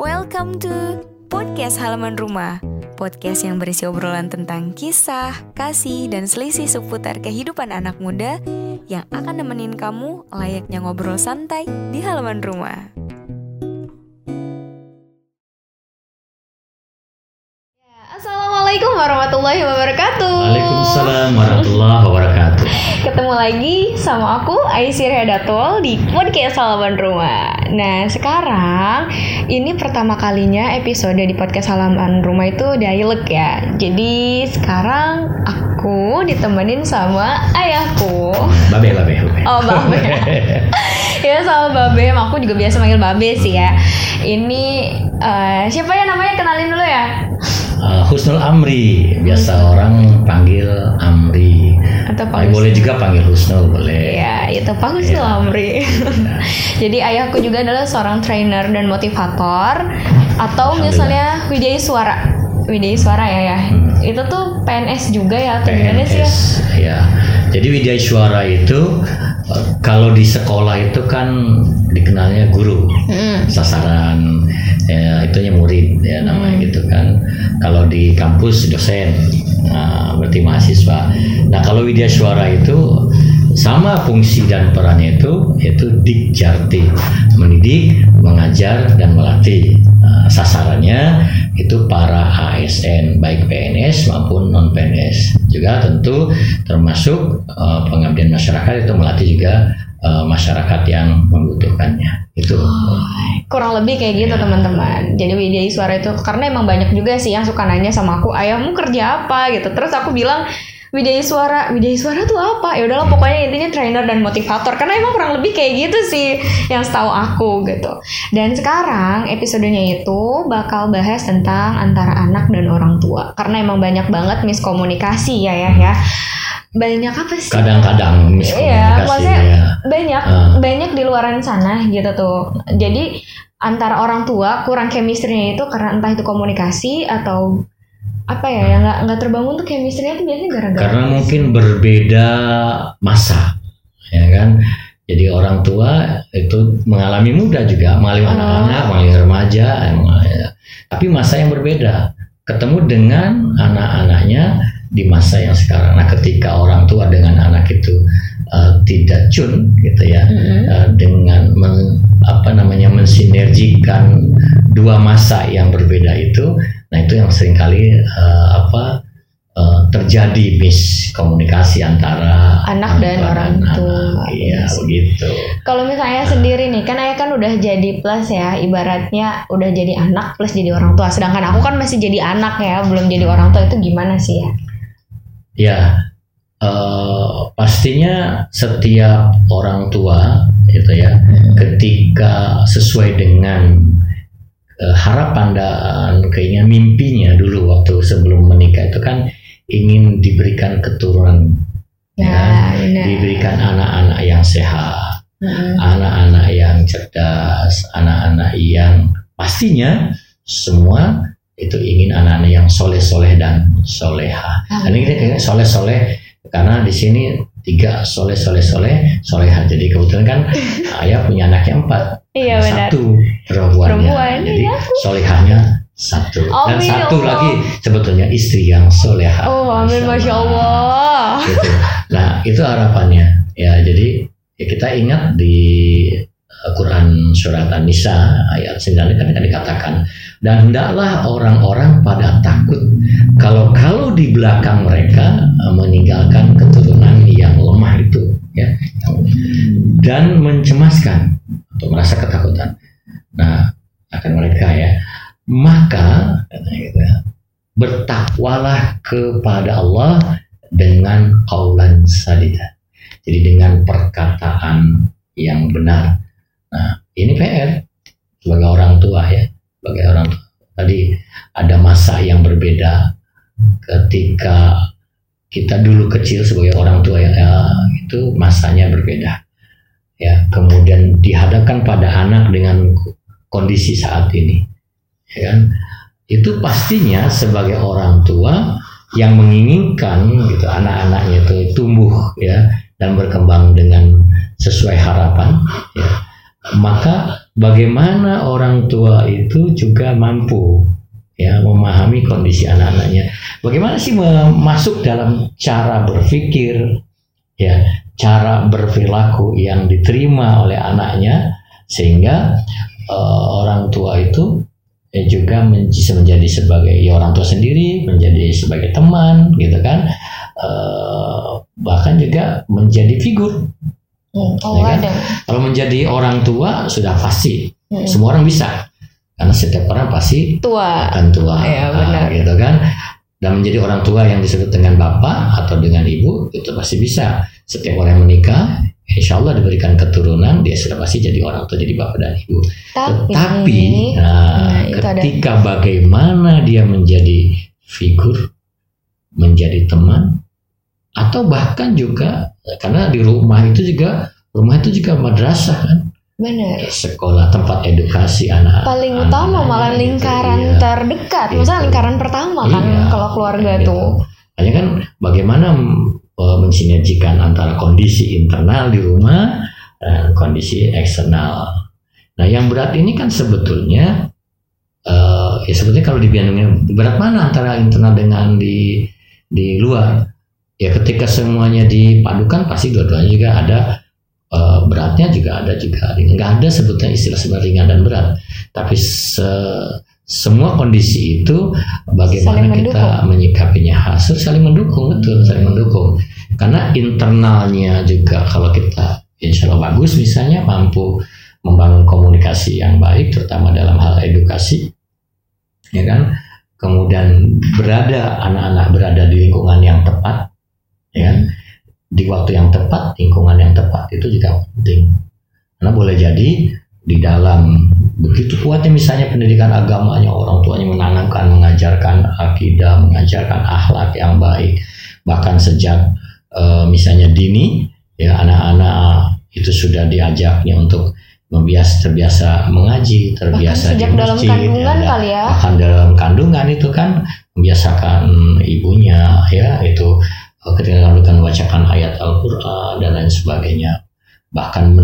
Welcome to Podcast Halaman Rumah. Podcast yang berisi obrolan tentang kisah, kasih, dan selisih seputar kehidupan anak muda Yang akan nemenin kamu layaknya ngobrol santai di halaman rumah. Assalamualaikum warahmatullahi wabarakatuh. Waalaikumsalam warahmatullahi wabarakatuh. Ketemu lagi sama aku Aisyah Redatul di podcast Halaman Rumah. Nah sekarang ini pertama kalinya episode di podcast Halaman Rumah itu dialog ya. Jadi sekarang aku ditemenin sama ayahku. Babe, babe, babe. Oh Babe. Ya sama Babe, aku juga biasa manggil Babe sih ya. Ini eh, siapa ya namanya? Kenalin dulu ya. Uh, Husnul Amri, biasa orang panggil Amri. Atau Pak Husnul. boleh juga panggil Husnul, boleh. Ya, itu Pak Husnul Amri. Jadi ayahku juga adalah seorang trainer dan motivator atau misalnya Widya Suara. Widya Suara ya ya. Itu tuh PNS juga ya atau gimana sih ya? PNS, ya. Jadi Widya Suara itu kalau di sekolah itu kan dikenalnya guru, Mm. sasaran ya, itunya murid ya namanya gitu kan. Kalau di kampus dosen, nah, berarti mahasiswa. Nah kalau Widya Suara itu sama fungsi dan perannya itu yaitu dikjarti, mendidik, mengajar dan melatih. Nah, sasarannya itu para ASN baik PNS maupun non PNS juga tentu termasuk eh, pengabdian masyarakat itu melatih juga eh, masyarakat yang membutuhkannya itu Kurang lebih kayak gitu teman-teman. Jadi Widya Suara itu karena emang banyak juga sih yang suka nanya sama aku, "Ayahmu kerja apa?" gitu. Terus aku bilang Widya Suara, Widya Suara tuh apa? Ya udahlah pokoknya intinya trainer dan motivator karena emang kurang lebih kayak gitu sih yang setahu aku gitu. Dan sekarang episodenya itu bakal bahas tentang antara anak dan orang tua karena emang banyak banget miskomunikasi ya ya ya. Banyak apa sih? kadang-kadang Iya, miskomunikasi maksudnya ya. banyak Ah. banyak di luaran sana gitu tuh. Jadi antara orang tua kurang chemistry-nya itu karena entah itu komunikasi atau apa ya yang nggak nggak terbangun tuh chemistry-nya tuh biasanya gara-gara karena mungkin berbeda masa ya kan jadi orang tua itu mengalami muda juga mengalami Oh. anak-anak mengalami remaja tapi masa yang berbeda ketemu dengan anak-anaknya di masa yang sekarang nah ketika orang tua dengan anak itu eh, tidak cun gitu ya Mm-mm. eh, dengan men- apa namanya mensinergikan dua masa yang berbeda itu nah itu yang sering kali eh, apa eh, terjadi miskomunikasi antara Anak dan orang tua. iya Iya begitu Kalau misalnya sendiri nih, kan ayah kan udah jadi plus ya, ibaratnya udah jadi anak plus jadi orang tua. Sedangkan aku kan masih jadi anak ya, belum jadi orang tua itu gimana sih ya? ya eh, pastinya setiap orang tua gitu ya ketika sesuai dengan harapan dan keinginan mimpinya dulu waktu sebelum menikah itu kan ingin diberikan keturunan Ya, benar. diberikan anak-anak yang sehat Mm-mm. anak-anak yang cerdas anak-anak yang pastinya semua itu ingin anak-anak yang soleh-soleh dan soleha. Dan ini kita soleh-soleh karena di sini tiga soleh soleh soleh soleha. Jadi kebetulan kan ayah punya anaknya empat Iya benar. satu perempuannya Perempuan, jadi iya. solehahnya satu dan Amin, ya satu Allah. lagi sebetulnya istri yang soleha Oh, amin, masya Allah. gitu. nah itu harapannya ya jadi ya kita ingat di uh, Quran surat An-Nisa ayat 9 kan kan dikatakan dan hendaklah orang-orang pada takut kalau kalau di belakang mereka uh, meninggalkan keturunan yang lemah itu ya dan mencemaskan atau merasa ketakutan. Nah akan mereka ya. Maka gitu ya, bertakwalah kepada Allah dengan kaulan sadida. Jadi dengan perkataan yang benar. Nah ini PR sebagai orang tua ya sebagai orang tua. Tadi ada masa yang berbeda ketika kita dulu kecil sebagai orang tua ya, ya, itu masanya berbeda. Ya kemudian dihadapkan pada anak dengan kondisi saat ini. Ya kan? Itu pastinya sebagai orang tua yang menginginkan gitu anak-anaknya itu tumbuh ya dan berkembang dengan sesuai harapan ya. Maka bagaimana orang tua itu juga mampu ya memahami kondisi anak-anaknya. Bagaimana sih masuk dalam cara berpikir ya, cara berperilaku yang diterima oleh anaknya sehingga uh, orang tua itu ya juga bisa menjadi sebagai ya orang tua sendiri, menjadi sebagai teman gitu kan. Uh, bahkan juga menjadi figur Hmm, oh, ya kan? Kalau menjadi orang tua sudah pasti hmm. semua orang bisa karena setiap orang pasti tua akan tua, ya, benar. Nah, gitu kan. Dan menjadi orang tua yang disebut dengan bapak atau dengan ibu itu pasti bisa. Setiap orang yang menikah, insya Allah diberikan keturunan, dia sudah pasti jadi orang tua, jadi bapak dan ibu. Tapi, Tetapi, nah, nah ketika ada. bagaimana dia menjadi figur, menjadi teman, atau bahkan juga karena di rumah itu juga rumah itu juga madrasah kan Benar. Sekolah tempat edukasi anak. Paling anak utama malah lingkaran iya. terdekat, gitu. misalnya lingkaran pertama kan iya, kalau keluarga gitu. tuh. Hanya kan bagaimana uh, mensinergikan antara kondisi internal di rumah dan kondisi eksternal. Nah, yang berat ini kan sebetulnya uh, ya sebetulnya kalau dibiarkan berat mana antara internal dengan di di luar ya ketika semuanya dipadukan pasti dua-duanya juga ada uh, beratnya juga ada juga nggak ada sebetulnya istilah sebenarnya ringan dan berat. Tapi se semua kondisi itu bagaimana kita menyikapinya. Hasil saling mendukung betul saling mendukung. Karena internalnya juga kalau kita insya Allah bagus misalnya mampu membangun komunikasi yang baik terutama dalam hal edukasi ya kan? Kemudian berada anak-anak berada di lingkungan yang tepat ya kan? Di waktu yang tepat lingkungan yang tepat itu juga penting. Karena boleh jadi di dalam begitu kuatnya misalnya pendidikan agamanya orang tuanya menanamkan mengajarkan akidah mengajarkan akhlak yang baik bahkan sejak e, misalnya dini ya anak-anak itu sudah diajaknya untuk membias terbiasa mengaji terbiasa bahkan sejak di dalam kandungan ya, kali ya. bahkan dalam kandungan itu kan membiasakan ibunya ya itu ketika akan membacakan ayat Al-Quran dan lain sebagainya bahkan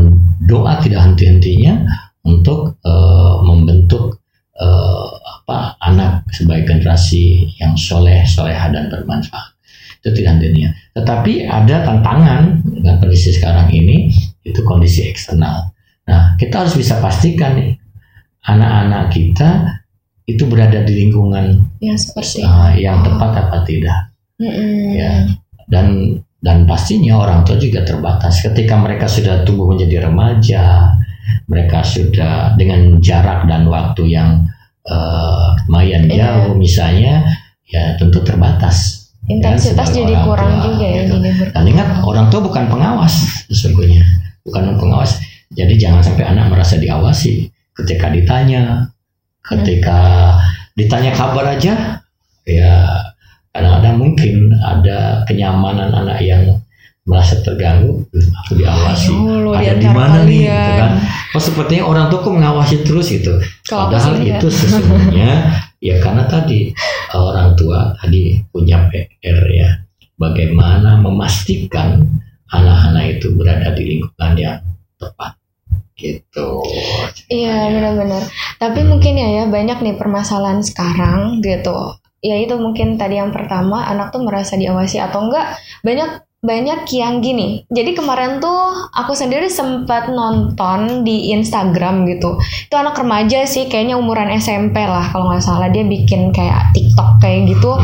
doa tidak henti-hentinya untuk uh, membentuk uh, apa anak sebagai generasi yang soleh, soleha dan bermanfaat itu tidak hentinya. Tetapi ada tantangan dengan kondisi sekarang ini itu kondisi eksternal. Nah kita harus bisa pastikan nih anak-anak kita itu berada di lingkungan yang seperti uh, yang tepat apa tidak. Mm -hmm. Ya dan dan pastinya orang tua juga terbatas ketika mereka sudah tumbuh menjadi remaja mereka sudah dengan jarak dan waktu yang uh, lumayan iya. jauh misalnya ya tentu terbatas intensitas ya, jadi kurang tua, juga ya gitu. dan ingat orang tua bukan pengawas sesungguhnya bukan pengawas jadi jangan sampai anak merasa diawasi ketika ditanya ketika hmm. ditanya kabar aja ya kadang-kadang mungkin ada kenyamanan anak yang merasa terganggu. Aku diawasi. Ayo, ada di mana nih gitu kan? Oh sepertinya orang tua kok mengawasi terus gitu. Kalo padahal itu ya. sesungguhnya ya karena tadi orang tua tadi punya PR ya. Bagaimana memastikan anak-anak itu berada di lingkungan yang tepat gitu. Iya benar-benar. Tapi hmm. mungkin ya ya banyak nih permasalahan sekarang gitu ya itu mungkin tadi yang pertama anak tuh merasa diawasi atau enggak? Banyak banyak yang gini. Jadi kemarin tuh aku sendiri sempat nonton di Instagram gitu. Itu anak remaja sih kayaknya umuran SMP lah kalau nggak salah. Dia bikin kayak TikTok kayak gitu.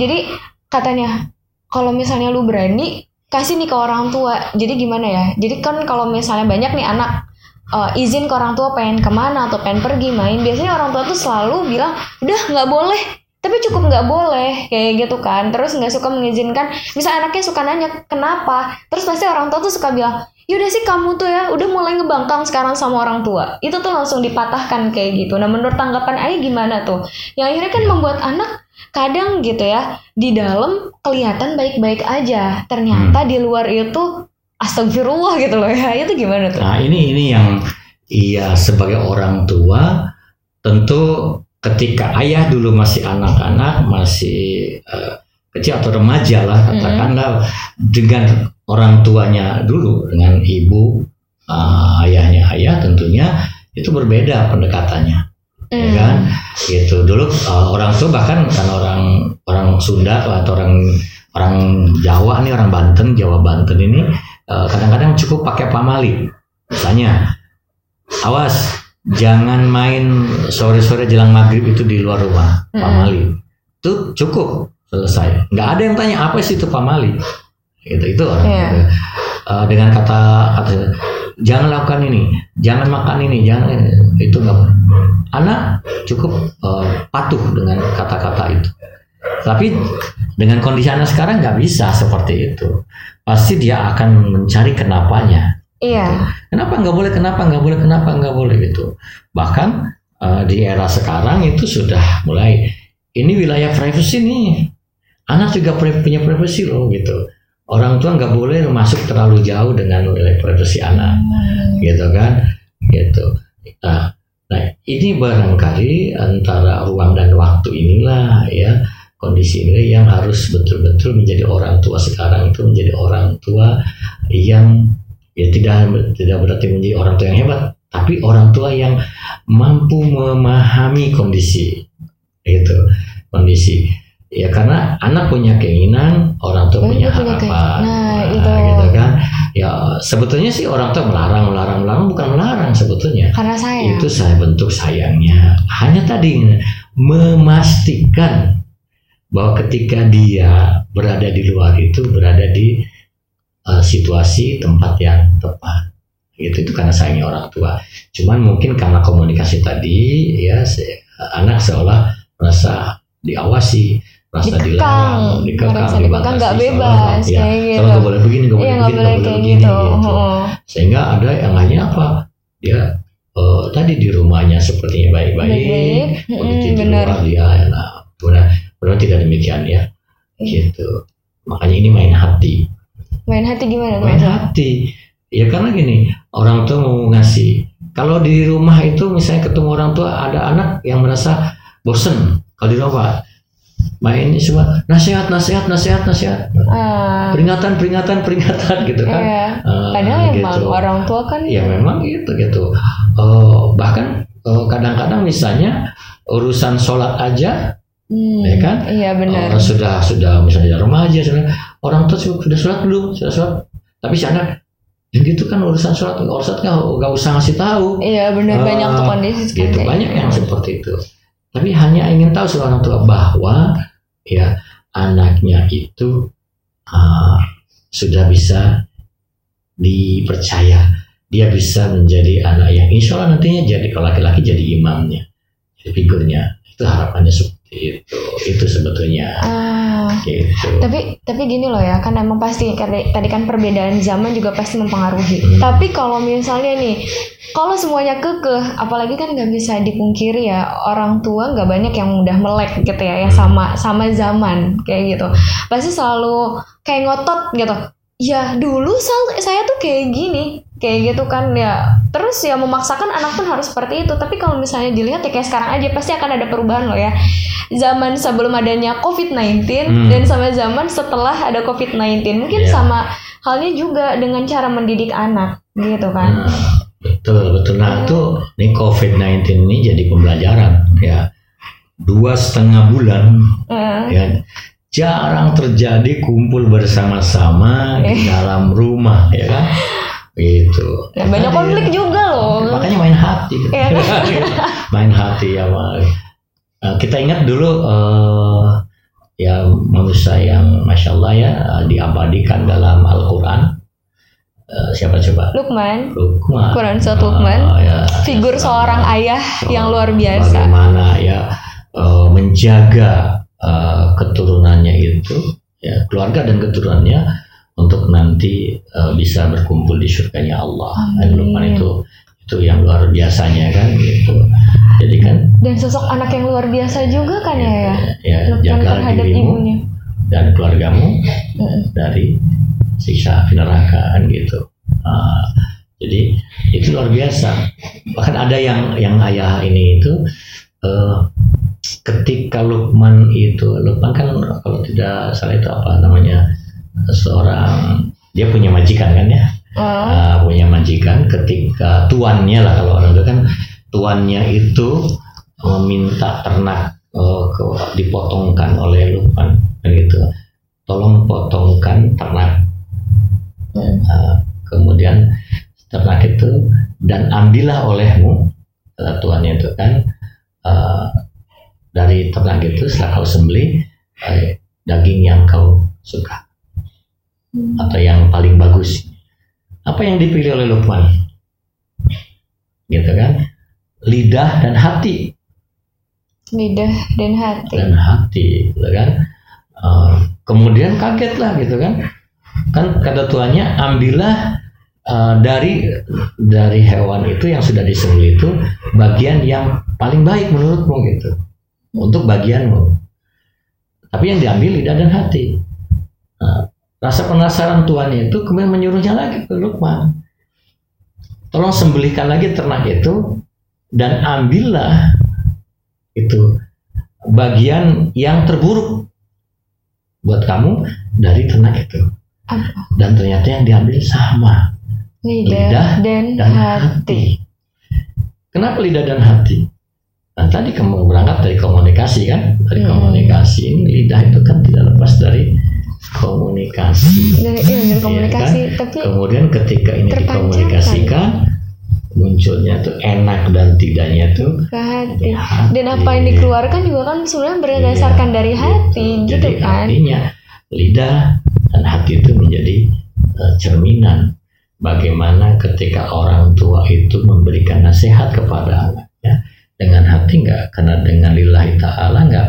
Jadi katanya kalau misalnya lu berani kasih nih ke orang tua. Jadi gimana ya? Jadi kan kalau misalnya banyak nih anak uh, izin ke orang tua pengen ke mana atau pengen pergi main biasanya orang tua tuh selalu bilang udah nggak boleh tapi cukup nggak boleh kayak gitu kan. Terus nggak suka mengizinkan. Bisa anaknya suka nanya kenapa? Terus pasti orang tua tuh suka bilang yaudah sih kamu tuh ya udah mulai ngebangkang sekarang sama orang tua. Itu tuh langsung dipatahkan kayak gitu. Nah menurut tanggapan ayah gimana tuh? Yang akhirnya kan membuat anak kadang gitu ya di dalam kelihatan baik-baik aja. Ternyata hmm. di luar itu astagfirullah gitu loh ya. Itu gimana tuh? Nah ini ini yang iya sebagai orang tua tentu ketika ayah dulu masih anak-anak masih uh, kecil atau remaja lah katakanlah mm. dengan orang tuanya dulu dengan ibu uh, ayahnya ayah tentunya itu berbeda pendekatannya ya Hmm. kan gitu dulu uh, orang tua bahkan kan orang orang Sunda atau orang orang Jawa nih orang Banten Jawa Banten ini uh, kadang-kadang cukup pakai pamali misalnya awas jangan main sore-sore jelang maghrib itu di luar rumah Mm-mm. pamali itu cukup selesai nggak ada yang tanya apa sih itu pamali gitu itu orang Iya. gitu. Uh, dengan kata kata jangan lakukan ini jangan makan ini jangan ini. itu nggak anak cukup uh, patuh dengan kata-kata itu tapi dengan kondisi anak sekarang nggak bisa seperti itu pasti dia akan mencari kenapanya Iya. Kenapa nggak boleh? Kenapa nggak boleh? Kenapa nggak boleh gitu? Bahkan eh, di era sekarang itu sudah mulai ini wilayah privasi nih. Anak juga punya privasi loh gitu. Orang tua nggak boleh masuk terlalu jauh dengan wilayah privasi anak, gitu kan? Gitu. Nah, nah ini barangkali antara ruang dan waktu inilah ya kondisi ini yang harus betul-betul menjadi orang tua sekarang itu menjadi orang tua yang ya tidak tidak berarti menjadi orang tua yang hebat tapi orang tua yang mampu memahami kondisi itu kondisi. Ya karena anak punya keinginan orang tua punya punya harapan. Nah, itu. gitu kan? Ya sebetulnya sih orang tua melarang melarang melarang bukan melarang sebetulnya. Karena saya. itu saya bentuk sayangnya. Hanya tadi memastikan bahwa ketika dia berada di luar itu berada di uh, situasi tempat yang tepat. Gitu itu karena sayangnya orang tua. Cuman mungkin karena komunikasi tadi ya se- anak seolah merasa diawasi merasa Dikekang. dilarang dikekang dikekang, nggak dibatasi, bebas, seolah- ya, kayak gitu. nggak boleh begini nggak boleh nggak begini boleh nggak boleh begini gitu. gitu. Sehingga ada yang hanya apa? Dia eh, tadi di rumahnya sepertinya baik-baik begitu Mm, di luar dia nah benar. Benar tidak demikian ya. Iya. gitu. Makanya ini main hati Main hati gimana main hati. Ya karena gini orang tua mau ngasih. Kalau di rumah itu misalnya ketemu orang tua ada anak yang merasa bosen kalau di rumah. Main ini semua nasihat nasihat nasihat nasihat. Ah, peringatan peringatan peringatan gitu kan. Iya. Eh, Padahal emang gitu. orang tua kan ya memang gitu gitu. Oh, bahkan eh, kadang-kadang misalnya urusan sholat aja Hmm, Ya kan? Iya benar. eh, sudah sudah misalnya remaja sudah. Orang tua sudah sudah sholat belum? Sudah sholat. Tapi si anak yang gitu kan urusan sholat urusan nggak nggak usah ngasih tahu. Iya benar. Ah, banyak tuh kondisi gitu. banyak yang seperti itu. Tapi hanya ingin tahu seorang tua bahwa ya anaknya itu ah, sudah bisa dipercaya. Dia bisa menjadi anak yang insya Allah nantinya jadi kalau laki-laki jadi imamnya jadi figurnya. Itu harapannya itu itu sebetulnya Ah, gitu tapi tapi gini loh ya kan emang pasti karena tadi kan perbedaan zaman juga pasti mempengaruhi. Hmm. Tapi kalau misalnya nih kalau semuanya kekeh, apalagi kan nggak bisa dipungkiri ya orang tua nggak banyak yang mudah melek gitu ya, ya sama sama zaman kayak gitu. Pasti selalu kayak ngotot gitu. Ya dulu saya tuh kayak gini, kayak gitu kan ya. Terus ya memaksakan anak pun harus seperti itu. Tapi kalau misalnya dilihat ya kayak sekarang aja pasti akan ada perubahan loh ya. Zaman sebelum adanya COVID-19 Hmm. dan sama zaman setelah ada COVID-19 mungkin Iya. sama halnya juga dengan cara mendidik anak gitu kan. Nah, betul betul nah itu ini COVID-19 ini jadi pembelajaran ya dua setengah bulan Eh, ya jarang terjadi kumpul bersama-sama di dalam rumah ya kan itu nah, banyak konflik juga loh. makanya main hati kan? main hati ya Mas. Eh, kita ingat dulu eh, ya manusia yang masya Allah ya diabadikan dalam Al-Quran Eh, siapa coba Lukman, Lukman Quran surat. Ah, ya. figur seorang ayah yang luar Bagaimana biasa. ya eh, menjaga eh, keturunannya itu ya keluarga dan keturunannya untuk nanti eh, bisa berkumpul di surganya Allah. Dan. Lukman itu itu yang luar biasanya kan gitu. Jadi kan Dan sosok anak yang luar biasa juga kan ya ya. ya Lukman terhadap dirimu ibunya. dan keluargamu Mm. dari siksa api neraka kan gitu. Ah, jadi itu luar biasa. Bahkan ada yang yang ayah ini itu eh, ketika Lukman itu Lukman kan kalau tidak salah itu apa namanya seorang dia punya majikan kan ya Oh. uh, punya majikan ketika tuannya lah kalau orang itu kan tuannya itu meminta ternak uh, ke, dipotongkan oleh Lukman kan gitu tolong potongkan ternak Hmm. Uh, kemudian ternak itu dan ambillah olehmu kata tuannya itu kan uh, dari ternak itu setelah kau sembelih uh, daging yang kau suka. Atau yang paling bagus. Apa yang dipilih oleh Lukman? Gitu kan? Lidah dan hati. Lidah dan hati. dan hati gitu kan? Uh, kemudian kaget lah gitu kan? Kan kata tuannya ambillah uh, dari dari hewan itu yang sudah disembelih itu bagian yang paling baik menurutmu gitu. Untuk bagianmu. Tapi yang diambil lidah dan hati rasa penasaran tuannya itu kemudian menyuruhnya lagi ke Lukman tolong sembelihkan lagi ternak itu dan ambillah itu bagian yang terburuk buat kamu dari ternak itu Apa? dan ternyata yang diambil sama Lidah, Lidah dan, dan hati. hati. Kenapa lidah dan hati? Nah, tadi kamu berangkat dari komunikasi kan? Dari Hmm. komunikasi ini lidah itu kan tidak lepas dari komunikasi. Iya, komunikasi, kan? tapi Kemudian ketika ini dikomunikasikan, munculnya tuh enak dan tidaknya tuh ke hati. ya, hati. Dan apa yang dikeluarkan juga kan sebenarnya berdasarkan Iya, dari hati, gitu. gitu Jadi kan? artinya lidah dan hati itu menjadi eh, cerminan bagaimana ketika orang tua itu memberikan nasihat kepada anaknya dengan hati enggak karena dengan lillahi ta'ala enggak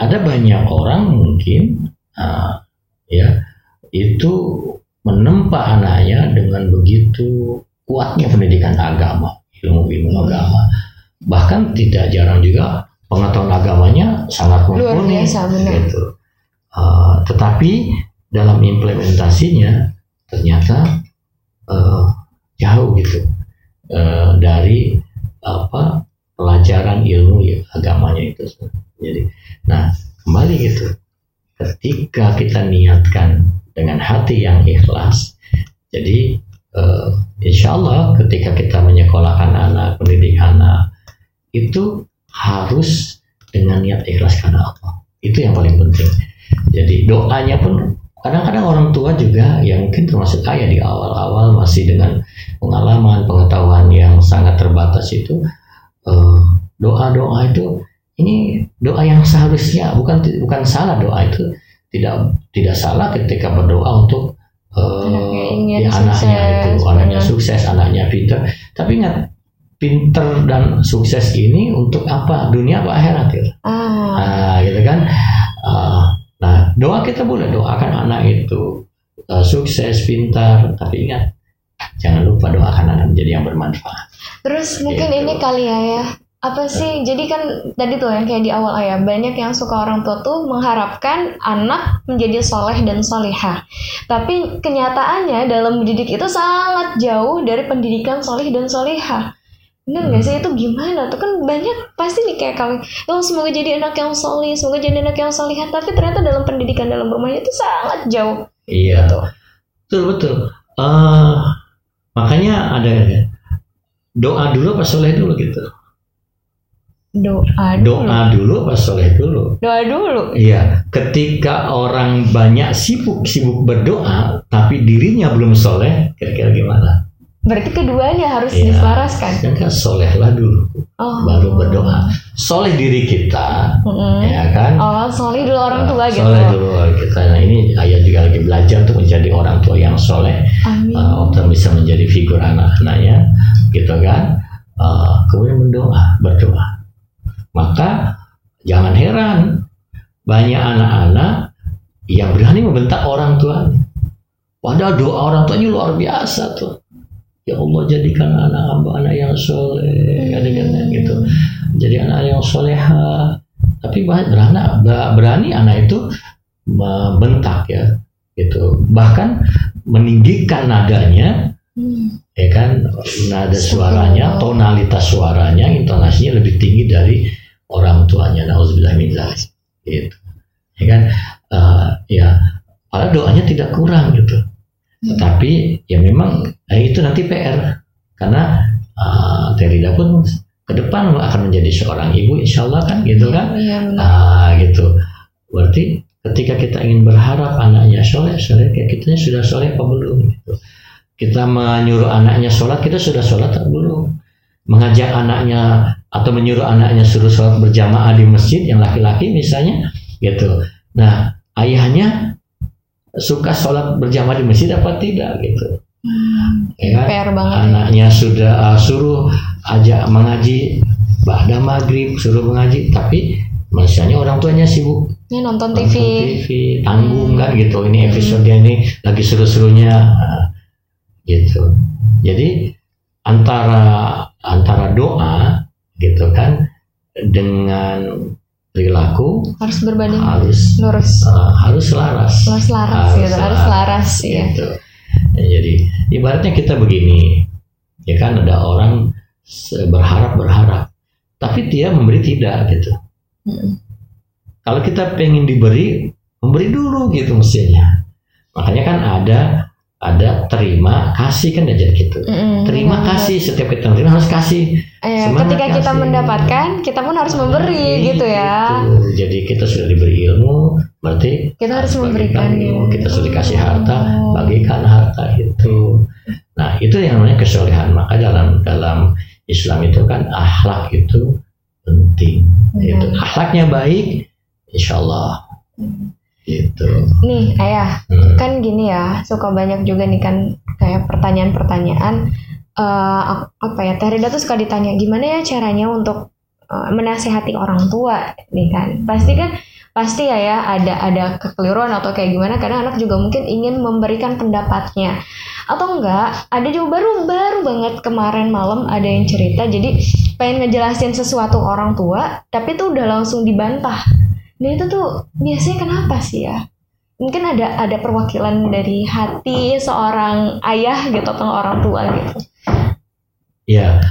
ada banyak orang mungkin ah, ya itu menempa anaknya dengan begitu kuatnya pendidikan agama ilmu-ilmu Hmm. agama bahkan tidak jarang juga pengetahuan agamanya sangat mumpuni gitu. Uh, tetapi dalam implementasinya ternyata uh, jauh gitu uh, dari apa pelajaran ilmu ya, agamanya itu. Jadi, nah kembali gitu, ketika kita niatkan dengan hati yang ikhlas, jadi uh, insya Allah ketika kita menyekolahkan anak, mendidik anak, itu harus dengan niat ikhlas karena Allah. Itu yang paling penting. Jadi doanya pun kadang-kadang orang tua juga yang mungkin termasuk saya di awal-awal masih dengan pengalaman pengetahuan yang sangat terbatas itu eh, doa-doa itu ini doa yang seharusnya bukan bukan salah doa itu tidak tidak salah ketika berdoa untuk Anaknya ingin ya, anaknya sukses, itu anaknya sukses anaknya pintar tapi ingat pinter dan sukses ini untuk apa dunia apa akhirat gitu Ah, Nah, gitu kan. Ah, nah, doa kita boleh doakan anak itu uh, sukses, pintar, tapi ingat jangan lupa doakan anak menjadi yang bermanfaat. terus mungkin Gitu. ini kali ya ya. Apa sih? Jadi kan tadi tuh yang kayak di awal ayah banyak yang suka orang tua tuh mengharapkan anak menjadi soleh dan solihah. Tapi kenyataannya dalam mendidik itu sangat jauh dari pendidikan solih dan solihah. Bener nggak sih itu gimana tuh kan banyak pasti nih kayak kalian oh semoga jadi anak yang solih semoga jadi anak yang solihah tapi ternyata dalam pendidikan dalam rumahnya itu sangat jauh Iya, Betul. betul betul. Eh, makanya ada doa dulu pas soleh dulu gitu. Doa dulu Doa dulu pas soleh dulu. doa dulu Iya, ketika orang banyak sibuk sibuk berdoa, tapi dirinya belum soleh, kira-kira gimana? berarti keduanya harus Iya. diselaraskan Kan kan solehlah dulu, oh baru berdoa. Soleh diri kita, Mm-mm. ya kan? oh solih dulu orang tua gitu Soleh dulu kita. Nah ini ayah juga lagi belajar untuk menjadi orang tua yang soleh, amin uh, untuk bisa menjadi figur anak-anaknya, gitu kan? Uh, kemudian berdoa, berdoa. Maka jangan heran banyak anak-anak yang berani membentak orang tuanya. Padahal doa orang tuanya luar biasa tuh. Ya Allah jadikan anak hamba anak yang soleh, jadikan gitu. Jadi anak yang soleha. Tapi berani, berani anak itu membentak ya, gitu. Bahkan meninggikan nadanya, Hmm. ya kan, nada suaranya, tonalitas suaranya, intonasinya lebih tinggi dari orang tuanya. Nauzubillah min. Gitu. Ya kan, Eh, ya, padahal doanya tidak kurang gitu. Tetapi ya memang eh, itu nanti PR karena uh, Terida pun ke depan akan menjadi seorang ibu, insya Allah kan gitu kan, Iya benar. ah gitu. Berarti ketika kita ingin berharap anaknya soleh, soleh kayak kitanya sudah soleh apa belum? Gitu. Kita menyuruh anaknya sholat, kita sudah sholat atau belum? Mengajak anaknya atau menyuruh anaknya suruh sholat berjamaah di masjid yang laki-laki misalnya, gitu. Nah ayahnya suka sholat berjamaah di masjid apa tidak gitu? Hmm, Ya kan? PR banget. ya. anaknya sudah uh, suruh ajak mengaji pada maghrib suruh mengaji tapi misalnya orang tuanya sibuk Ini nonton nonton TV. TV tanggung Hmm. kan gitu ini episode ini lagi seru-serunya uh, gitu jadi antara antara doa gitu kan dengan perilaku Harus berbanding harus lurus. uh, harus selaras Harus laras Harus gitu. Harus laras ya. gitu. Ya, jadi ibaratnya kita begini, ya kan ada orang berharap berharap, tapi dia memberi tidak gitu. Mm. Kalau kita pengen diberi, memberi dulu gitu mestinya. Makanya kan ada ada terima kasih kan aja gitu. Mm-mm, Terima kasih setiap kita menerima harus kasih. Eh, Semangat ketika kita kasih. mendapatkan, kita pun harus memberi gitu ya. Gitu. Jadi kita sudah diberi ilmu, berarti Kita harus bagikan memberikannya. ilmu. Kita sudah dikasih harta, Oh. bagikan harta itu. Nah itu yang namanya kesolehan. Maka dalam dalam Islam itu kan akhlak itu penting. Gitu. Akhlaknya baik, insya Allah. Gitu. Nih, ayah, Hmm. kan gini ya, suka banyak juga nih kan kayak pertanyaan-pertanyaan ap- apa ya? Teh Rida tuh suka ditanya gimana ya caranya untuk eh, menasehati orang tua nih kan. Pasti kan pasti ya ya ada ada kekeliruan atau kayak gimana karena anak juga mungkin ingin memberikan pendapatnya atau enggak ada juga baru baru banget kemarin malam ada yang cerita jadi pengen ngejelasin sesuatu orang tua tapi tuh udah langsung dibantah nah itu tuh biasanya kenapa sih ya mungkin ada ada perwakilan dari hati seorang ayah gitu atau orang tua gitu Ya,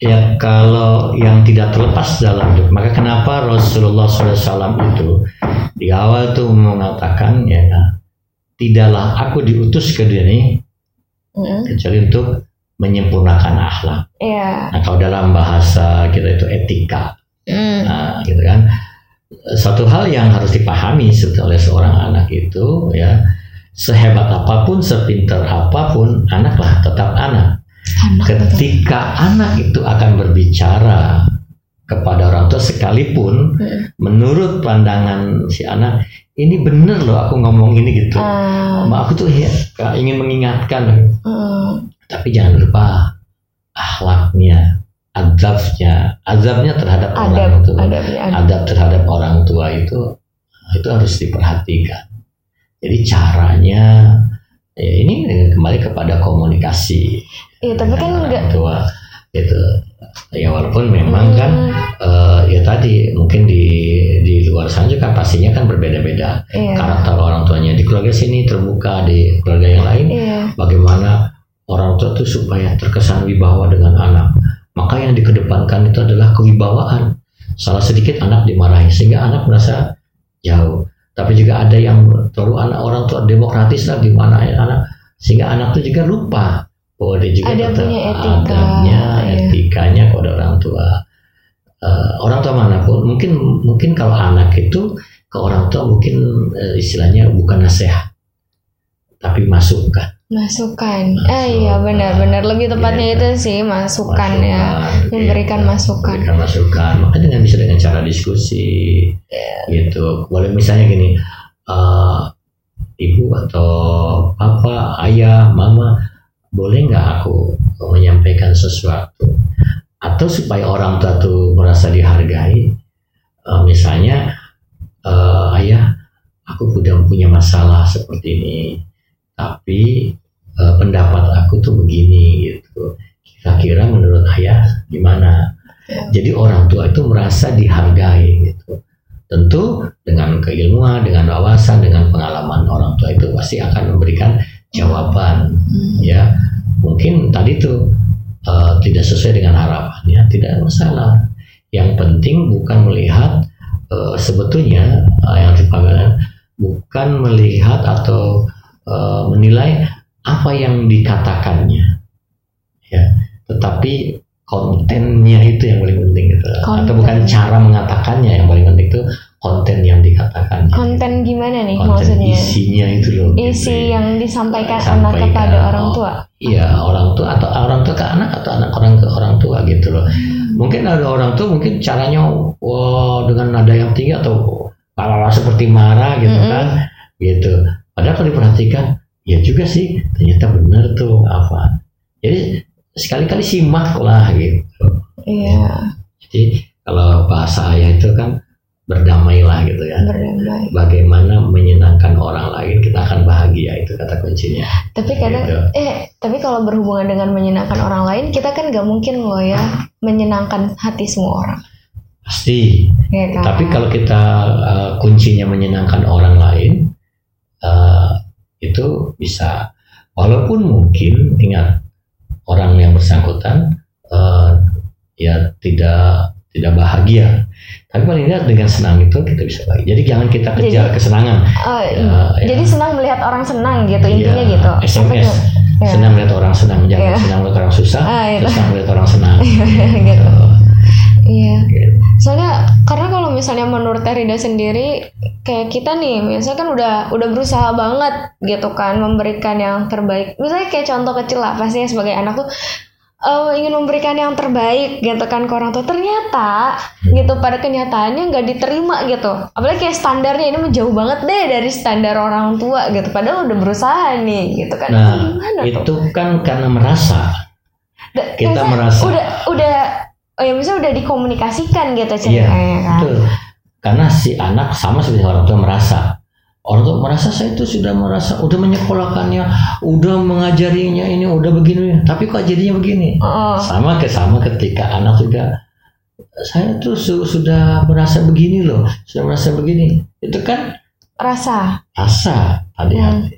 ya kalau yang tidak terlepas dalam hidup, maka kenapa Rasulullah SAW itu di awal tuh mengatakan ya, tidaklah aku diutus ke dunia ini Mm-mm. kecuali untuk menyempurnakan akhlak. Iya. Nah, kalau dalam bahasa kita itu etika, Mm. nah, gitu kan. Satu hal yang harus dipahami oleh seorang anak itu ya, sehebat apa pun, sepintar apa pun, anaklah tetap anak. Anak betul. Ketika anak itu akan berbicara kepada orang tua sekalipun Mm. menurut pandangan si anak ini bener loh aku ngomong ini gitu. Ah, Ma aku tuh ya, ingin mengingatkan mm. tapi jangan lupa akhlaknya, azabnya, azabnya terhadap adab orang tua, adabnya adab. adab terhadap orang tua itu itu harus diperhatikan. Jadi caranya ya ini kembali kepada komunikasi Iya tapi kan enggak tua itu ya walaupun memang kan Hmm, eh, ya tadi mungkin di di luar sana juga pastinya kan berbeda-beda. Iya. Karakter orang tuanya di keluarga sini terbuka di keluarga yang lain. Iya. Bagaimana orang tua itu supaya terkesan wibawa dengan anak. Maka yang dikedepankan itu adalah kewibawaan. Salah sedikit anak dimarahi sehingga anak merasa jauh. Tapi juga ada yang terlalu anak orang tua demokratis lah gimana ya anak sehingga anak itu juga lupa bahwa dia juga Ada punya etika, adabnya, iya. etikanya kepada orang tua. Eh, orang tua mana pun mungkin mungkin kalau anak itu ke orang tua mungkin eh, istilahnya bukan nasihat tapi masukan masukan. Ah iya benar-benar. Lebih tepatnya Iya. itu sih masukan ya. Masukan, memberikan gitu. masukan. memberikan masukan. Maka dengan bisa dengan cara diskusi. Gitu. Boleh misalnya gini eh, ibu atau papa ayah mama boleh nggak aku menyampaikan sesuatu? Atau supaya orang tua tuh merasa dihargai? Eh, misalnya eh, ayah aku udah punya masalah seperti ini. Tapi eh, pendapat aku tuh begini gitu. Kira-kira menurut ayah gimana? Ya. jadi orang tua itu merasa dihargai gitu. Tentu dengan keilmuan dengan wawasan dengan pengalaman orang tua itu pasti akan memberikan jawaban Hmm. ya. Mungkin tadi tuh eh, tidak sesuai dengan harapannya tidak masalah. Yang penting bukan melihat eh, sebetulnya eh, yang dipanggil bukan melihat atau eh, menilai apa yang dikatakannya? Ya tetapi kontennya itu yang paling penting gitu. Atau Konten. bukan cara mengatakannya yang paling penting itu konten yang dikatakannya konten gimana nih konten maksudnya? isinya itu loh gitu isi ya. yang disampaikan anak Sampaikan, kepada orang tua. Iya orang tua atau orang tua ke anak atau anak orang ke orang tua gitu loh. Mungkin ada orang tua mungkin caranya wah dengan nada yang tinggi atau lala seperti marah gitu Mm-mm. kan. Gitu. Padahal kalau diperhatikan ya juga sih ternyata benar tuh apa jadi sekali-kali simak lah gitu. Iya. Jadi kalau bahasa ayah itu kan berdamailah gitu ya. Berdamai. Bagaimana menyenangkan orang lain kita akan bahagia itu kata kuncinya. Tapi kadang Gitu. eh tapi kalau berhubungan dengan menyenangkan orang lain kita kan nggak mungkin loh ya menyenangkan hati semua orang. Pasti. Ya kan? Tapi kalau kita uh, kuncinya menyenangkan orang lain, uh, itu bisa. Walaupun mungkin ingat orang yang bersangkutan uh, ya tidak tidak bahagia. Tapi paling tidak dengan senang itu kita bisa bahagia. Jadi jangan kita kejar Jadi- kesenangan. Oh, Ya, ya. jadi senang melihat orang senang gitu intinya Ya, gitu SMS. Ya. Senang melihat orang senang, jangan Iya. senang melihat orang susah, Ah, itu. senang melihat orang senang. gitu iya. Soalnya karena kalau misalnya menurut Rida sendiri kayak kita nih misalnya kan udah udah berusaha banget gitu kan memberikan yang terbaik. Misalnya kayak contoh kecil lah pasti ya sebagai anak tuh eh, ingin memberikan yang terbaik gitu kan ke orang tua. Ternyata gitu pada kenyataannya nggak diterima gitu. Apalagi kayak standarnya ini menjauh banget deh dari standar orang tua gitu. Padahal udah berusaha nih gitu kan. Nah, gimana tuh? itu kan karena merasa. Da- kita merasa. udah udah oh ya misalnya udah dikomunikasikan gitu ceritanya kan Betul. Karena si anak sama seperti orang tua merasa. Orang tua merasa saya itu sudah merasa, udah menyekolahkannya, udah mengajarinya ini, udah begini, tapi kok jadinya begini. Oh, Sama ke sama ketika anak sudah saya tuh su- sudah merasa begini loh, sudah merasa begini. Itu kan rasa asa tadi Hmm.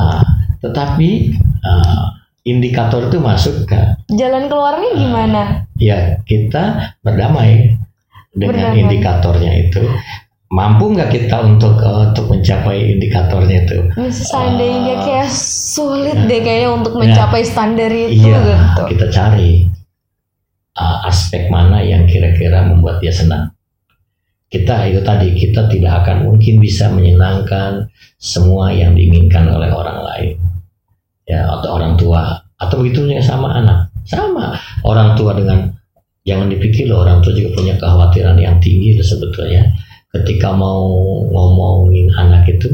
Ah, tetapi ah, indikator itu masuk ke jalan keluarnya gimana ya kita berdamai dengan Berdamai. indikatornya itu mampu nggak kita untuk eh, untuk mencapai indikatornya itu seandainya Ah. kayak sulit Ya. deh kayaknya untuk Ya. mencapai standar itu iya gitu kita cari uh, aspek mana yang kira-kira membuat dia senang kita itu tadi kita tidak akan mungkin bisa menyenangkan semua yang diinginkan oleh orang lain ya atau orang tua. Atau begitu juga sama anak. Sama. Orang tua dengan jangan dipikir loh orang tua juga punya kekhawatiran yang tinggi itu sebetulnya. Ketika mau ngomongin anak itu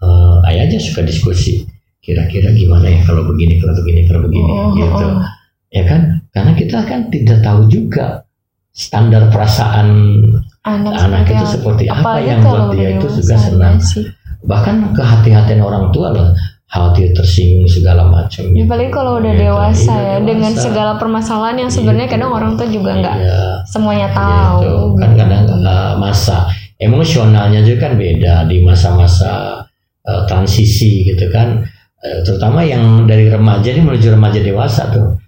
eh, ayah aja suka diskusi. Kira-kira gimana ya kalau begini kalau begini kalau begini Oh, gitu. oh. ya kan? Karena kita kan tidak tahu juga standar perasaan anak, anak itu apa. seperti apa. Apalagi yang buat dia itu juga senang. sih. bahkan kehati-hatian orang tua loh khawatir tersinggung segala macam Ya, paling kalau udah Gitu. dewasa Iya, ya dengan dewasa. segala permasalahan yang sebenarnya Gitu. kadang orang tua juga nggak Iya, semuanya gitu. tahu kan gitu. kadang uh, masa emosionalnya juga kan beda di masa-masa uh, transisi gitu kan Uh, terutama yang dari remaja ini menuju remaja dewasa tuh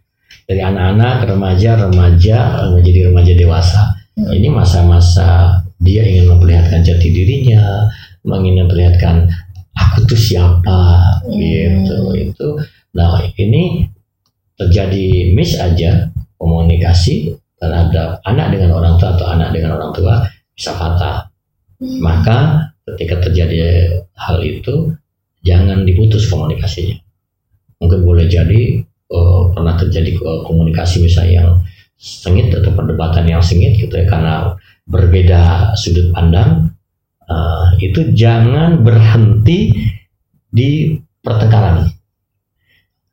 dari anak-anak ke remaja remaja menjadi remaja dewasa Hmm. ini masa-masa dia ingin memperlihatkan jati dirinya ingin memperlihatkan aku tuh siapa Hmm. gitu itu nah ini terjadi miss aja komunikasi terhadap anak dengan orang tua atau anak dengan orang tua bisa fatal Hmm. maka ketika terjadi hal itu jangan diputus komunikasinya mungkin boleh jadi eh, pernah terjadi eh, komunikasi misalnya yang sengit atau perdebatan yang sengit gitu ya karena berbeda sudut pandang eh, itu jangan berhenti di pertengkaran.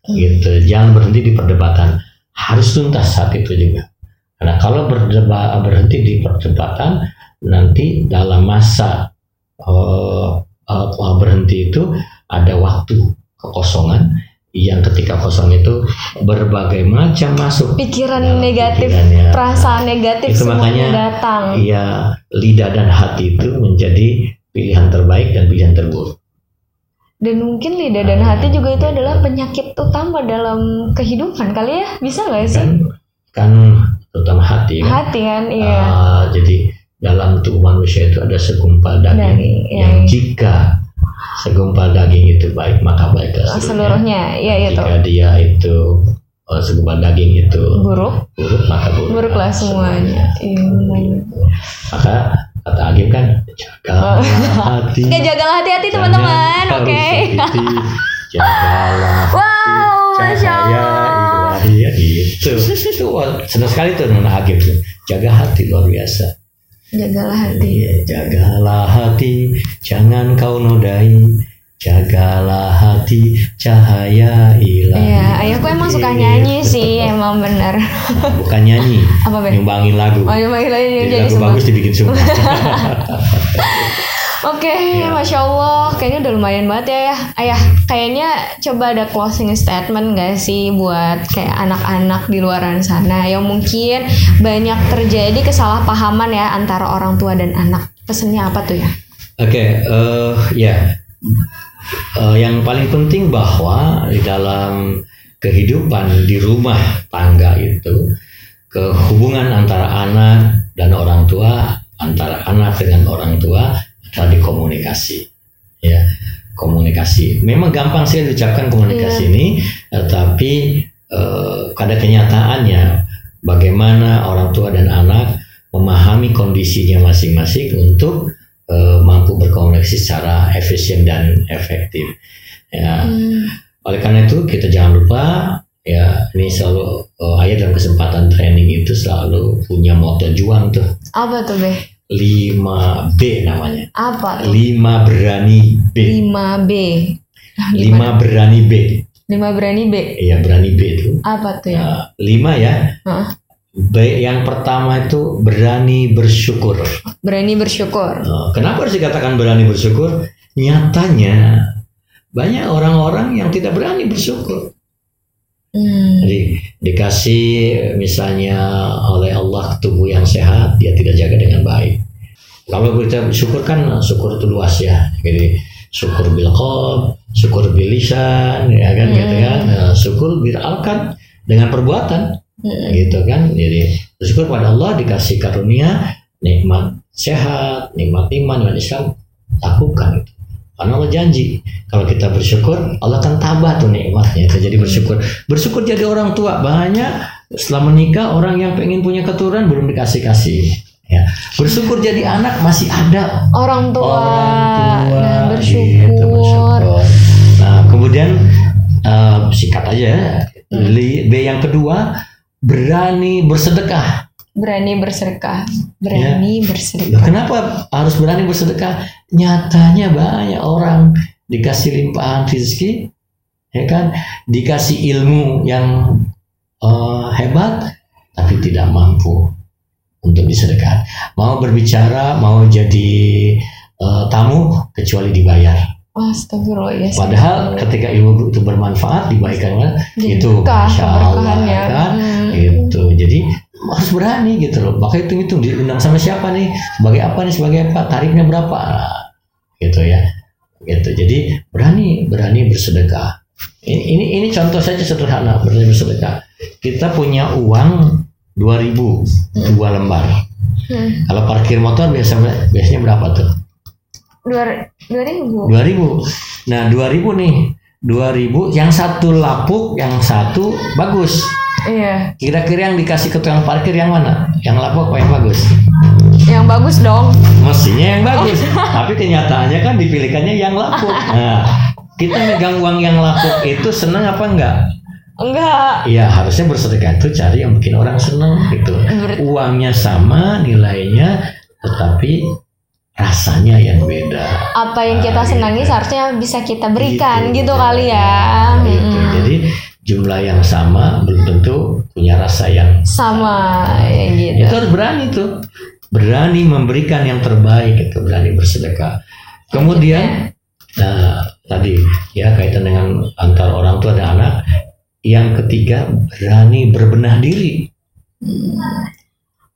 Gitu jangan berhenti di perdebatan. Harus tuntas saat itu juga. Karena kalau berdebat berhenti di perdebatan nanti dalam masa eh, eh, berhenti itu ada waktu kekosongan yang ketika kosong itu berbagai macam masuk pikiran dalam negatif pikirannya. perasaan negatif Itu makanya datang Iya, lidah dan hati itu menjadi pilihan terbaik dan pilihan terburuk. dan mungkin lidah dan hati juga itu adalah penyakit utama dalam kehidupan kali ya bisa nggak sih Kan, kan terutama hati kan. hati kan iya Ah, jadi dalam tubuh manusia itu ada segumpal daging Daging, iya. yang jika segumpal daging itu baik maka baiklah Oh, seluruhnya, iya itu. Jika dia itu uh, segumpal daging itu Buruk, buruk maka buruk buruklah semuanya. Iya. Maka kata Agim kan jagalah hati. Oke, jagalah hati-hati teman-teman. Oke. sakiti, Jagalah. Wow, Masya Allah. ya gitu. Itu wah, senang sekali tuh Nona Agim. Jaga hati luar biasa. Jagalah hati. Iya, jagalah hati, jangan kau nodai. Jagalah hati, cahaya ilahi. Iya, ayahku emang suka nyanyi sih, emang bener. Bukan nyanyi, Apa nyumbangin lagu. Oh, iya, lagi Jadi lagu bagus dibikin sumpah. Oke, Iya. masya Allah, kayaknya udah lumayan banget ya, ya. Ayah, kayaknya coba ada closing statement gak sih buat kayak anak-anak di luaran sana yang mungkin banyak terjadi kesalahpahaman ya antara orang tua dan anak. Pesennya apa tuh ya? Oke, eh, ya. Eh, yang paling penting bahwa di dalam kehidupan di rumah tangga itu kehubungan antara anak dan orang tua, antara anak dengan orang tua adalah di komunikasi. Ya, komunikasi. Memang gampang sih diucapkan komunikasi ini, eh, tapi eh, pada kenyataannya bagaimana orang tua dan anak memahami kondisinya masing-masing untuk eh, mampu berkomunikasi secara efisien dan efektif. Ya, oleh karena itu kita jangan lupa ya ini selalu eh, ayah dalam kesempatan training itu selalu punya moto juang tuh Apa tuh, Be? 5B namanya. Apa? 5 berani B. 5B. 5 berani B. 5 berani B. Iya, berani B itu. Apa tuh ya? 5 ya. Hah? B yang pertama itu berani bersyukur. Berani bersyukur. Nah, Kenapa harus dikatakan berani bersyukur? Nyatanya banyak orang-orang yang tidak berani bersyukur. Hmm. Jadi dikasih misalnya oleh Allah tubuh yang sehat, dia tidak jaga dengan baik. Kalau kita syukur kan syukur itu luas ya. Jadi syukur bil qalb, syukur bil lisan, ya kan gitu kan. Nah, syukur bil alkan dengan perbuatan, Hmm. gitu kan. Jadi bersyukur pada Allah dikasih karunia nikmat sehat, nikmat iman, nikmat Islam, lakukan itu. Karena Allah janji kalau kita bersyukur Allah akan tambah tuh nikmatnya. Itu jadi bersyukur. Bersyukur jadi orang tua banyak setelah menikah orang yang pengen punya keturunan belum dikasih kasih. Ya. Bersyukur jadi anak masih ada Orang tua, orang tua dan bersyukur. gitu, bersyukur. Nah kemudian eh, singkat aja ya. Li- B yang kedua berani bersedekah. Berani bersedekah. Berani Loh, bersedekah. kenapa harus berani bersedekah? Nyatanya banyak orang dikasih limpahan rezeki, ya kan? Dikasih ilmu yang eh, hebat, tapi tidak mampu untuk disedekah. Mau berbicara, mau jadi eh, tamu, kecuali dibayar. Astagfirullah ya. Padahal ketika ilmu itu bermanfaat, dibaikan Jadi itu, Masya Allah, keberkahannya. kan? Hmm. gitu jadi harus berani gitu loh maka itu itu diundang sama siapa nih sebagai apa nih sebagai apa tarifnya berapa Nah, gitu ya gitu jadi berani berani bersedekah ini ini, ini contoh saja sederhana berani bersedekah kita punya uang 2000 dua lembar Hmm. kalau parkir motor biasa biasanya berapa tuh Dua, dua ribu. 2000 nah 2000 nih 2000 yang satu lapuk yang satu bagus Iya. Kira-kira yang dikasih ke tukang parkir yang mana? Yang lapuk apa yang bagus? Yang bagus dong. Mestinya yang bagus. Tapi kenyataannya kan dipilihkannya yang lapuk. Nah, kita megang uang yang lapuk itu seneng apa enggak? Enggak. Iya harusnya bersedekah itu cari yang bikin orang seneng gitu. Ber- Uangnya sama nilainya, tetapi rasanya yang beda. Apa yang kita Ah, senangi gitu. seharusnya bisa kita berikan gitu, kali ya. Gitu. Hmm. Jadi jumlah yang sama belum tentu punya rasa yang Sama ya gitu. itu harus berani tuh berani memberikan yang terbaik itu berani bersedekah kemudian nah tadi ya kaitan dengan antar orang tua dan anak yang ketiga berani berbenah diri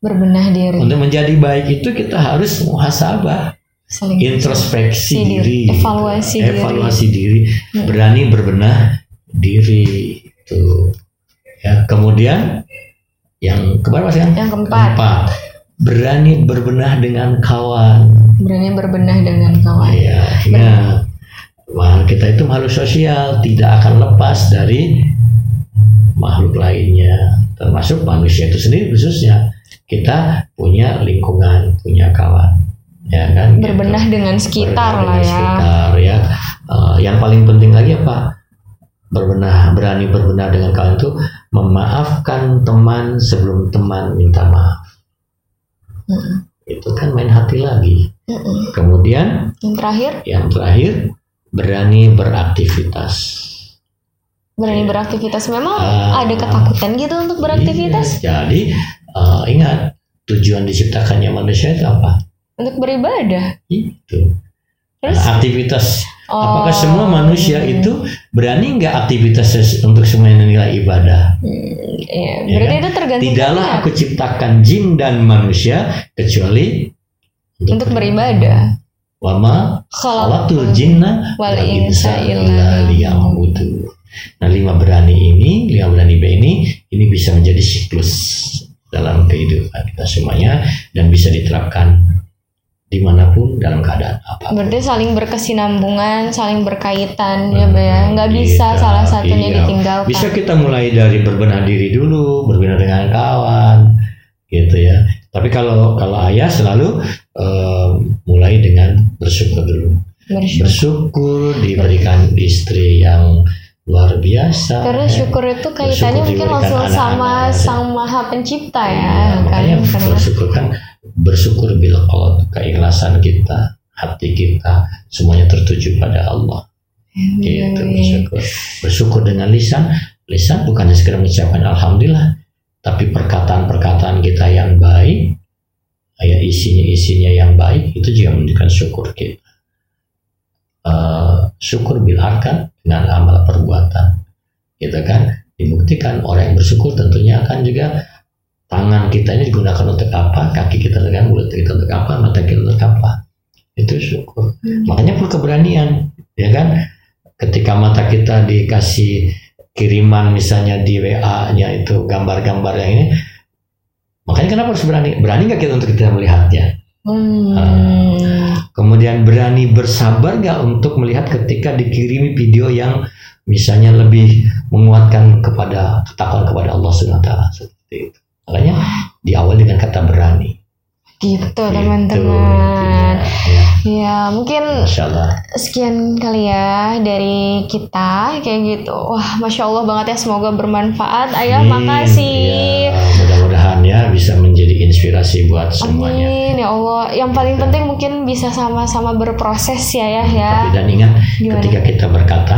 Berbenah diri. untuk menjadi baik itu kita harus muhasabah Saling introspeksi Si diri, diri evaluasi diri. evaluasi diri Hmm. berani berbenah diri itu ya kemudian yang keberapa sih Yang keempat. Berani berbenah dengan kawan berani berbenah dengan kawan. ya Wah, kita itu makhluk sosial, tidak akan lepas dari makhluk lainnya, termasuk manusia itu sendiri khususnya. Kita punya lingkungan, punya kawan, ya kan? gitu. Berbenah dengan sekitar Berbenah lah dengan ya. sekitar, ya. Eh, yang paling penting lagi apa? Berbenah, berani berbenah dengan kawan itu memaafkan teman sebelum teman minta maaf. Mm-mm. Itu kan main hati lagi. Mm-mm. Kemudian Yang terakhir, yang terakhir berani beraktivitas. berani beraktivitas. Memang Ah. ada ketakutan gitu untuk beraktivitas, Iya, jadi eh, ingat tujuan diciptakannya manusia itu apa? untuk beribadah. Itu. Terus, Nah, aktivitas. Oh, Apakah semua manusia hmm, itu berani nggak aktivitas untuk semua yang nilai ibadah? hmm, iya, Ya berarti kan? itu tergantung Tidaklah aku ciptakan jin dan manusia kecuali untuk beribadah. Wama khalatul jinna wal insa illa illa liya'budu. Nah, lima berani ini, lima berani B ini, ini bisa menjadi siklus dalam kehidupan kita semuanya dan bisa diterapkan di mana pun dalam keadaan apa. Berarti saling berkesinambungan, saling berkaitan ya, Mbak ya. Nggak bisa Bisa, salah satunya iya. ditinggalkan. Bisa kita mulai dari berbenah diri dulu, berbenah dengan kawan, gitu ya. Tapi kalau kalau ayah selalu eh, mulai dengan bersyukur dulu. Bersyukur. Bersyukur diberikan istri yang luar biasa. Karena ya. syukur itu kaitannya mungkin langsung sama anak-anak. Sang Maha Pencipta Iya, ya, kan? makanya Karena bersyukur kan bersyukur bila kalau keikhlasan kita, hati kita semuanya tertuju pada Allah. Iya, Gitu bersyukur. Bersyukur dengan lisan, lisan bukan hanya sekedar mengucapkan alhamdulillah, tapi perkataan-perkataan kita yang baik, ya isinya isinya yang baik itu juga menunjukkan syukur kita. Eh, syukur bilarkan dengan amal perbuatan, gitu kan? Dibuktikan orang yang bersyukur tentunya akan juga tangan kita ini digunakan untuk apa, kaki kita dengan mulut kita untuk apa, mata kita untuk apa. Itu syukur. Hmm. Makanya perlu keberanian, ya kan? Ketika mata kita dikasih kiriman misalnya di WA-nya itu gambar-gambar yang ini, makanya kenapa harus berani? Berani nggak kita untuk kita melihatnya? Hmm. Kemudian berani bersabar nggak untuk melihat ketika dikirimi video yang misalnya lebih menguatkan kepada ketakwaan kepada Allah Subhanahu taala seperti itu. Makanya diawali dengan kata berani. Gitu Gitu, teman-teman. Ya, Ya mungkin sekian kali ya dari kita kayak gitu. Wah masya Allah banget ya semoga bermanfaat. Ayah Amin. makasih. Ya, mudah-mudahan ya bisa menjadi inspirasi buat semuanya. Amin ya Allah. Yang paling penting mungkin bisa sama-sama berproses ya ya ya. Tapi dan ingat Gimana? ketika kita berkata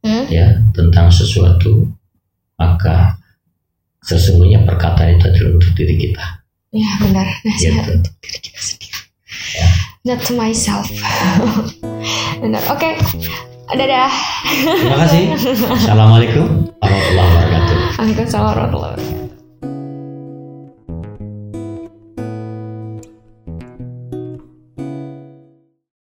Hmm? ya tentang sesuatu maka sesungguhnya perkataan itu adalah untuk diri kita. Ya benar. Nasihat Gitu. untuk diri kita sendiri. Not to myself. benar. Oke. Dadah. Terima kasih. Assalamualaikum warahmatullahi wabarakatuh. Waalaikumsalam warahmatullahi wabarakatuh.